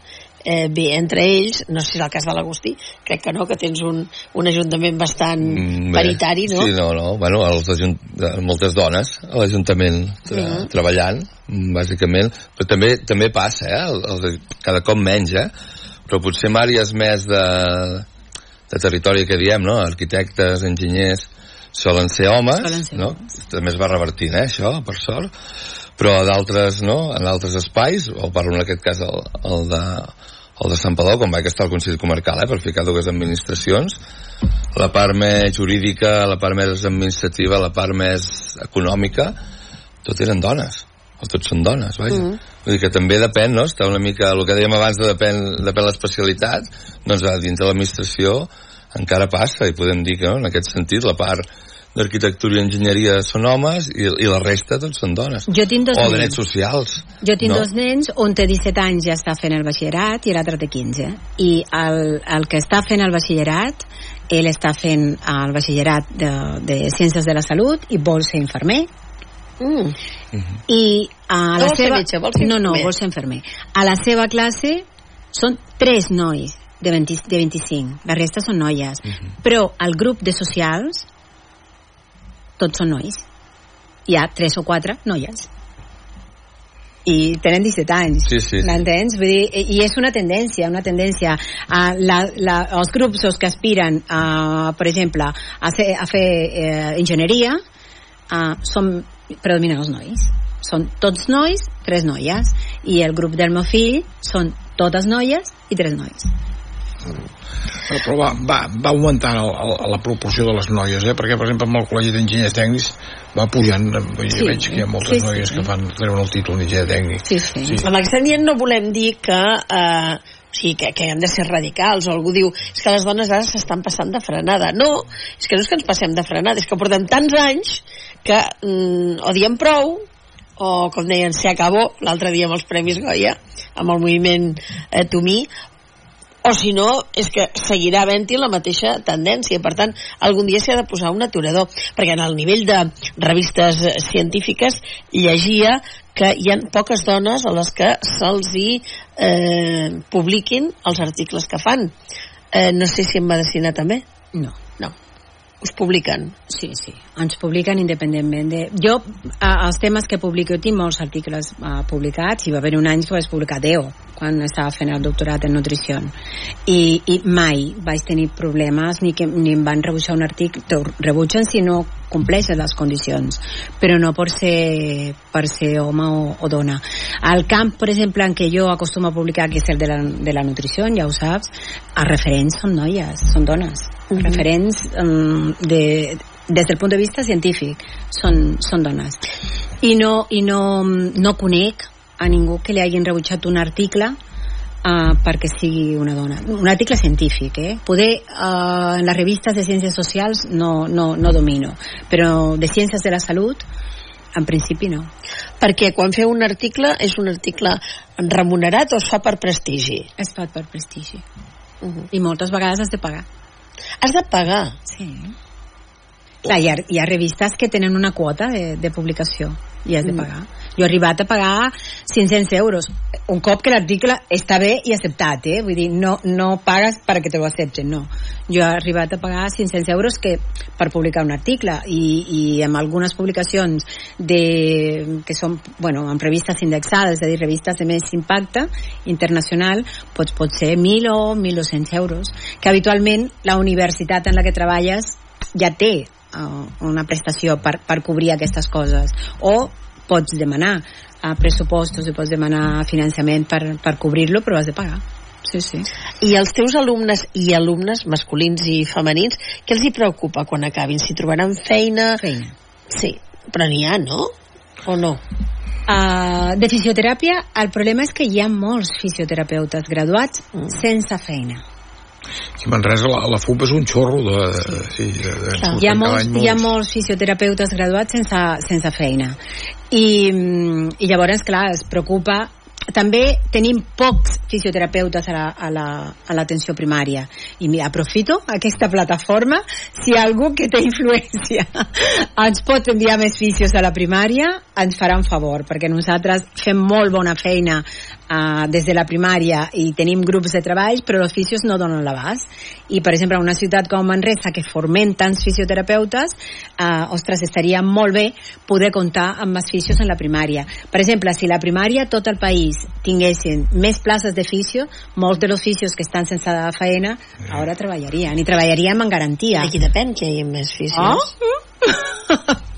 eh, bé entre ells, no sé si és el cas de l'Agustí, crec que no, que tens un, un ajuntament bastant Mm, bé. paritari, no? Sí, no, no. Bueno, els ajunt... moltes dones a l'Ajuntament tra Mhm. treballant, mm, bàsicament. Però també també passa, eh? El, el, cada cop menys, eh? Però potser en àrees més de, de territori que diem, no? Arquitectes, enginyers, solen ser homes, Solen ser no? També es va revertint, eh, això, per sort. Però a d'altres, no? En altres espais, o parlo en aquest cas el, el de el de Sant Padó, quan vaig estar al Consell Comarcal, eh, per ficar dues administracions, la part més jurídica, la part més administrativa, la part més econòmica, tot eren dones. O tots són dones, vaja. Mhm. Vull dir que també depèn, no? Està una mica, el que dèiem abans de depèn, depèn l'especialitat, doncs dins de l'administració encara passa, i podem dir que no? en aquest sentit la part d'arquitectura i enginyeria són homes i, i la resta tots són dones. Jo tinc dos o nens. drets socials. Jo tinc no? dos nens, un té 17 anys i ja està fent el batxillerat i l'altre té 15. I el, el que està fent el batxillerat, ell està fent el batxillerat de, de Ciències de la Salut i vol ser infermer. Mm. I a No la seva... metge, vol ser no, no, vol ser infermer. A la seva classe són tres nois de, 20, de 25, la resta són noies. Però al grup de socials tots són nois. Hi ha tres o quatre noies. i tenen 17 anys Sí, sí, sí. m'entens? Vull dir, i és una tendència una tendència a la, la, els grups els que aspiren a, per exemple a fer, a fer eh, enginyeria uh, són predominen els nois són tots nois, tres noies i el grup del meu fill són totes noies i tres nois Però, va, va, va augmentant el, el, la proporció de les noies, eh? perquè, per exemple, amb el Col·legi d'Enginyers Tècnics va pujant, jo Sí. veig que hi ha moltes Sí, sí. noies que fan, treuen el títol d'enginyer tècnic. Sí, sí. sí. Amb aquest dient no volem dir que, eh, o sigui, que, que hem de ser radicals, o algú diu és que les dones ara s'estan passant de frenada. No, és que no és que ens passem de frenada, és que portem tants anys que mm, o diem prou, o com deien, se acabó l'altre dia amb els Premis Goya, amb el moviment eh, Tomí, o si no, és que seguirà havent-hi la mateixa tendència. Per tant, algun dia s'hi ha de posar un aturador, perquè en el nivell de revistes científiques llegia que hi ha poques dones a les que se'ls hi eh, publiquin els articles que fan. Eh, no sé si en medicina també. No. No. Us publiquen. Sí, sí, ens publiquen independentment de... Jo, a, els temes que publico, tinc molts articles uh, publicats, i va haver un any que vaig publicar 10, quan estava fent el doctorat en nutrició. I, i mai vaig tenir problemes ni que ni em van rebutjar un article, rebutgen si no compleixes les condicions, però no per ser, per ser home o, o dona. Al camp, per exemple, en què jo acostumo a publicar, que és el de la, de la nutrició, ja ho saps, els referents són noies, són dones. Mhm. Referents um, de, des del punt de vista científic són, són dones i no, i no, no conec a ningú que li hagin rebutjat un article uh, perquè sigui una dona un article científic eh? poder uh, en les revistes de ciències socials no, no, no domino però de ciències de la salut en principi no Perquè quan feu un article és un article remunerat o es fa per prestigi? es fa per prestigi Uh -huh. i moltes vegades has de pagar Has de pagar? Sí. Clar, hi ha, hi ha revistes que tenen una quota de, de publicació i has de Mm. pagar. Jo he arribat a pagar 500 euros un cop que l'article està bé i acceptat, eh? Vull dir, no, no pagues perquè te lo accepten, no. Jo he arribat a pagar 500 euros que, per publicar un article i, i amb algunes publicacions de, que són, bueno, amb revistes indexades, és a dir, revistes de més impacte internacional, doncs pot ser 1.000 o 1.200 euros, que habitualment la universitat en la que treballes ja té uh, una prestació per, per cobrir aquestes coses o pots demanar uh, pressupostos i pots demanar finançament per, per cobrir-lo però has de pagar sí, sí. I els teus alumnes i alumnes masculins i femenins, què els hi preocupa quan acabin? Si trobaran feina? Feina. Sí, però n'hi ha, no? O no? Uh, de fisioteràpia el problema és que hi ha molts fisioterapeutes graduats Mm. sense feina A Manresa la, la FUP és un xorro de... Sí, de, de Clar, hi, ha molts, hi ha molts fisioterapeutes graduats sense, sense feina. I, mm, i llavors clar es preocupa. També tenim pocs fisioterapeutes a la- a la- a l'atenció primària. I mira, aprofito aquesta plataforma. Si algú que té influència ens pot enviar més fisios a la primària ens farà un favor perquè nosaltres fem molt bona feina uh, des de la primària i tenim grups de treball però els fisios no donen l'abast i per exemple en una ciutat com Manresa que formem tants fisioterapeutes uh, ostres, estaria molt bé poder comptar amb més fisios en la primària per exemple, si la primària tot el país tinguessin més places de fisio molts de los fisios que estan sense feina ara treballarien i treballarien amb garantia Aquí depèn que hi hagi més fisios. Oh?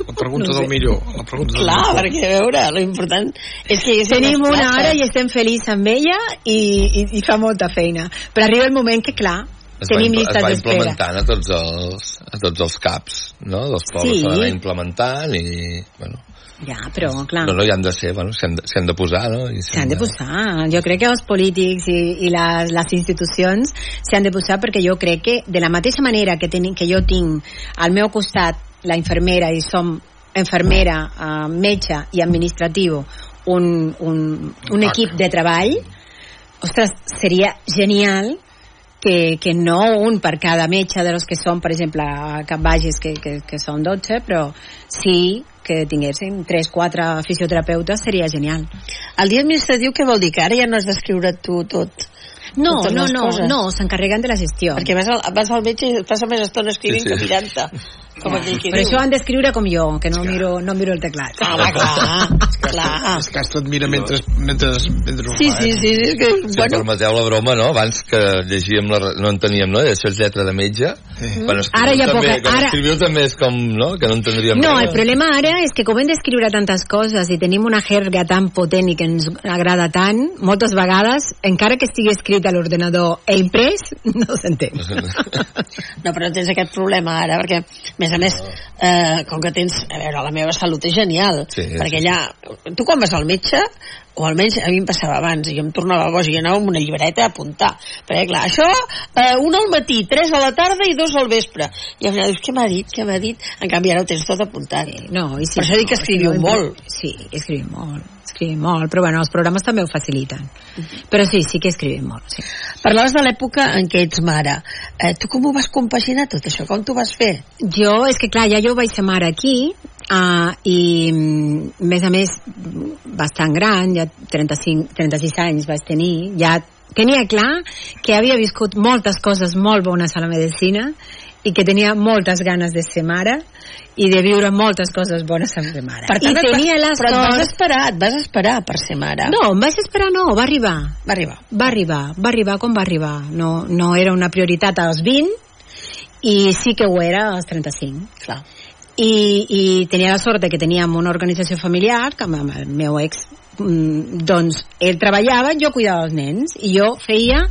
La pregunta No del millor. La pregunta del Clar, millor. perquè a veure, lo important és que Tenim una places. hora i estem feliços amb ella i, i, i fa molta feina. Però arriba el moment que, clar, es va, tenim impl- es llistes va d'espera. implementant a tots els, a tots els caps no? dels pobles Sí. s'ha d'anar implementant i bueno, Ja, però, clar, no, no, hi han de ser bueno, s'hi han, de- han de posar no? S'han de posar. Jo crec que els polítics i, i les, les institucions s'han de posar perquè jo crec que de la mateixa manera que, ten, que jo tinc al meu costat la infermera i som infermera, eh, metge i administratiu un, un, un equip de treball ostres, seria genial que, que no un per cada metge de los que són, per exemple, a Cap Bages, que, que, que són 12, però sí que tinguéssim 3-4 fisioterapeutes seria genial. El dia administratiu què vol dir? Que ara ja no has d'escriure tu tot? No, no, no, no, s'encarreguen de la gestió. Perquè vas al, vas al metge i et passa més estona escrivint Sí, sí. que mirant-te. Com aquell que Per diu. això han d'escriure com jo, que no miro, no miro el teclat. Clar, clar, clar. És que has tot mira mentre, mentre, mentre Sí, fa, sí, eh? sí, sí, és que, Si bueno, permeteu la broma, no? Abans que llegíem, la, no enteníem, no? Això és lletra de metge. Quan escriviu Ara ja també, poca- quan ara- escriviu també és com, no? Que no entendríem No, res. el problema ara és que com hem d'escriure tantes coses i tenim una jerga tan potent i que ens agrada tant, moltes vegades, encara que estigui escrit a l'ordenador e imprès, no s'entén. no, però no tens aquest problema ara, perquè, més a més, eh, com que tens... A veure, la meva salut és genial, Sí, perquè allà... Tu quan vas al metge, o almenys a mi em passava abans, i jo em tornava boja, i anava amb una llibreta a apuntar. Perquè, clar, això, eh, un al matí, tres a la tarda i dos al vespre. I al final dius, què m'ha dit, què m'ha dit? En canvi, ara ho tens tot apuntat. No, i sí, per això dic que no, escriviu no, molt. Sí, escrivim molt, escrivim molt, però bueno, els programes també ho faciliten. Però sí, sí que escrivim molt, sí. Parlaves de l'època en què ets mare. Eh, tu com ho vas compaginar tot això? Com t'ho vas fer? Jo, és que clar, ja jo vaig ser mare aquí uh, i mm, a més a més bastant gran, ja 35, 36 anys vaig tenir, ja tenia clar que havia viscut moltes coses molt bones a la medicina i que tenia moltes ganes de ser mare i de viure moltes coses bones amb ser mare. Per tant, I tenia la però et vas esperar, et vas esperar per ser mare. No, em vaig esperar, no, va arribar. Va arribar. Va arribar, va arribar com va arribar. No, no era una prioritat als 20 i sí que ho era als 35. Clar. I, i tenia la sort que teníem una organització familiar, que amb el meu ex mm, doncs ell treballava, jo cuidava els nens i jo feia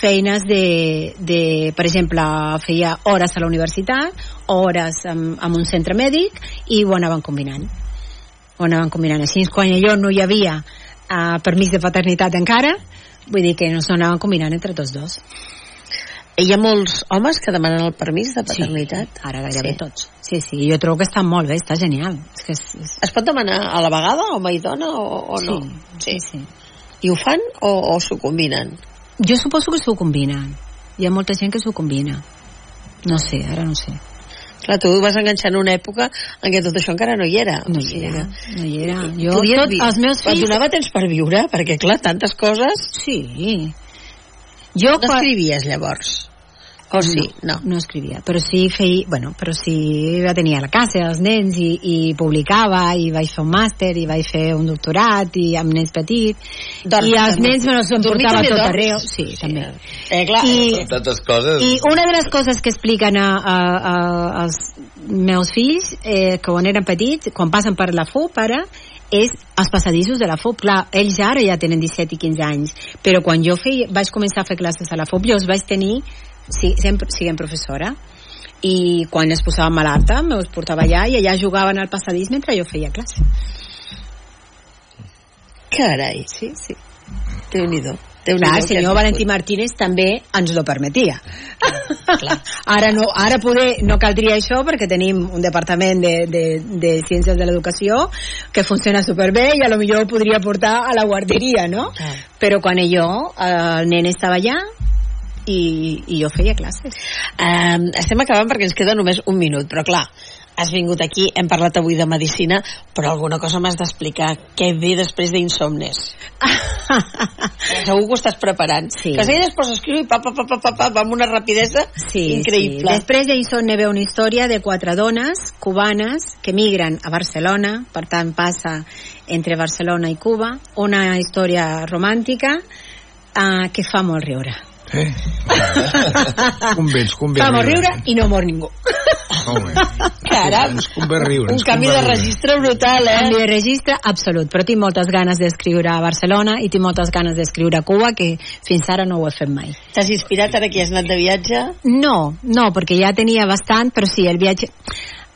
feines de, de per exemple, feia hores a la universitat, hores amb, amb un centre mèdic i ho anaven combinant. Ho anaven combinant. Així, quan jo no hi havia uh, permís de paternitat encara, vull dir que no s'anaven combinant entre tots dos. Hi ha molts homes que demanen el permís de paternitat? Sí, ara gairebé Sí. tots. Sí, sí, jo trobo que està molt bé, està genial. És que és, és... Es pot demanar a la vegada, home i dona, o, o no? Sí, sí. I ho fan o, o s'ho combinen? Jo suposo que s'ho combinen. Hi ha molta gent que s'ho combina. No sé, ara no sé. Clar, tu vas enganxar en una època en què tot això encara no hi era. No O hi era, no hi era. Jo, tot, vi- els meus Et fills... donava temps per viure? Perquè, clar, tantes coses... Sí. Jo no quan- escrivies, llavors? O sí? No. No escrivia, però sí feia, bueno, però sí va tenir a la casa els nens i, i publicava i vaig fer un màster i vaig fer un doctorat i amb nens petits i els nens me Dormir emportava tot dorms? arreu sí, també Eh, clar, I- Tantes coses. i una de les coses que expliquen a, a, a, als meus fills eh, que quan eren petits, quan passen per la FUP ara, és els passadissos de la FUP. Clar, ells ara ja tenen 17 i 15 anys, però quan jo feia, vaig començar a fer classes a la FUP, jo els vaig tenir sí, sempre, siguent professora i quan es posava malalta me'ls portava allà i allà jugaven al passadís mentre jo feia classe. Carai. Sí, sí. Déu-n'hi-do. Clar, el senyor Valentí Martínez també ens lo permetia. ara no, ara poder, no caldria això perquè tenim un departament de, de, de ciències de l'educació que funciona superbé i a lo millor ho podria portar a la guarderia, no? Però quan jo, el nen estava allà i, i jo feia classes. Um, estem acabant perquè ens queda només un minut, però clar, has vingut aquí, hem parlat avui de medicina, però alguna cosa m'has d'explicar. Què ve després d'insomnes? Segur que ho estàs preparant. Sí. Que seguida es posa a escriure i pa, pa, pa, pa, pa, pa, amb una rapidesa Sí, increïble. Sí. Després d'Insomne ve una història de quatre dones cubanes que migren a Barcelona, per tant passa entre Barcelona i Cuba, una història romàntica uh, que fa molt riure. Eh? convents, convé fa molt riure i no mor ningú. Bé. Caram, Ens convé riure. un ens canvi convé de riure. registre brutal, eh? Canvi de registre absolut, però tinc moltes ganes d'escriure a Barcelona i tinc moltes ganes d'escriure a Cuba, que fins ara no ho he fet mai. T'has inspirat ara que has anat de viatge? No, no, perquè ja tenia bastant, però sí, el viatge...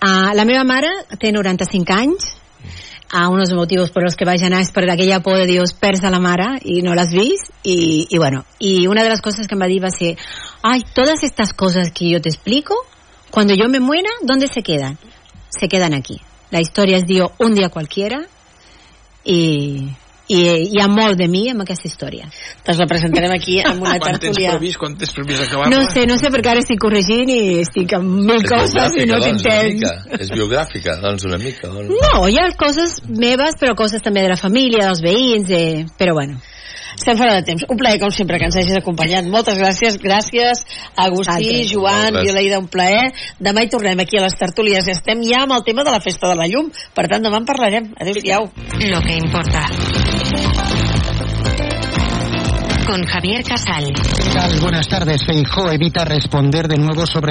Uh, la meva mare té 95 anys, a unos motivos por los que vaig anar és per aquella por de Dios perds a la mare i no l'has vist i, y bueno, y una de las cosas que me va ser ay, todas estas cosas que yo te explico cuando yo me muera, ¿dónde se quedan? se quedan aquí la història es diu Un dia qualquiera i, i hi ha molt de mi en aquesta història. Doncs la presentarem aquí amb una tertúlia. Quan tens previst, acabar-la? No sé, no sé, perquè ara estic corregint i estic amb mil és coses i no doncs. És biogràfica, doncs una mica. Doncs. No, hi ha coses meves, però coses també de la família, dels veïns, eh, però bueno. Estem fora de temps. Un plaer, com sempre, que ens hagis acompanyat. Moltes gràcies. Gràcies a Altres. Joan, i Violaïda, un plaer. Demà hi tornem aquí a les tertúlies i estem ja amb el tema de la Festa de la Llum. Per tant, demà en parlarem. Adéu-siau. Lo que importa. con Javier Casal. Buenas tardes. Feijóo evita responder de nuevo sobre